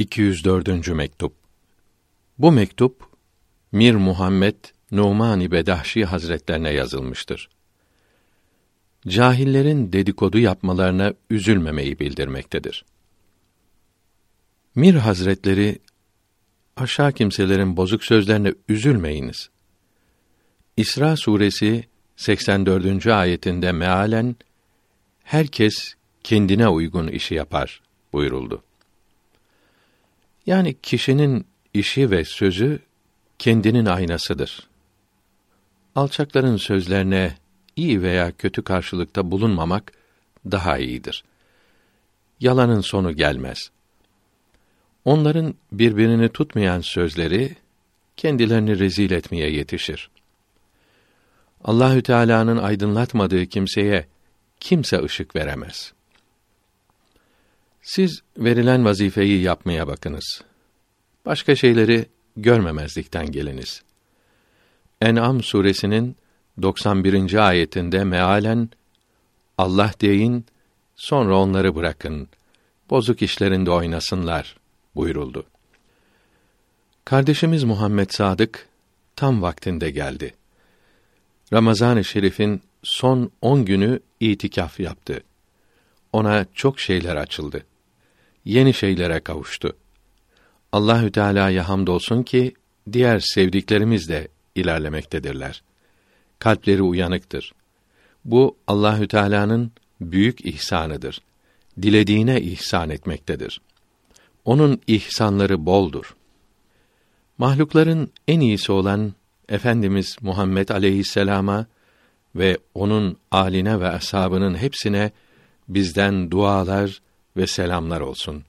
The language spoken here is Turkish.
204. mektup. Bu mektup Mir Muhammed Numani Bedahşi Hazretlerine yazılmıştır. Cahillerin dedikodu yapmalarına üzülmemeyi bildirmektedir. Mir Hazretleri aşağı kimselerin bozuk sözlerine üzülmeyiniz. İsra suresi 84. ayetinde mealen herkes kendine uygun işi yapar buyuruldu. Yani kişinin işi ve sözü kendinin aynasıdır. Alçakların sözlerine iyi veya kötü karşılıkta bulunmamak daha iyidir. Yalanın sonu gelmez. Onların birbirini tutmayan sözleri kendilerini rezil etmeye yetişir. Allahü Teala'nın aydınlatmadığı kimseye kimse ışık veremez. Siz verilen vazifeyi yapmaya bakınız. Başka şeyleri görmemezlikten geliniz. En'am suresinin 91. ayetinde mealen Allah deyin, sonra onları bırakın. Bozuk işlerinde oynasınlar buyuruldu. Kardeşimiz Muhammed Sadık tam vaktinde geldi. Ramazan-ı Şerif'in son on günü itikaf yaptı. Ona çok şeyler açıldı. Yeni şeylere kavuştu. Allahü Teala'ya hamdolsun ki diğer sevdiklerimiz de ilerlemektedirler. Kalpleri uyanıktır. Bu Allahü Teala'nın büyük ihsanıdır. Dilediğine ihsan etmektedir. Onun ihsanları boldur. Mahlukların en iyisi olan Efendimiz Muhammed aleyhisselama ve onun aline ve ashabının hepsine bizden dualar ve selamlar olsun.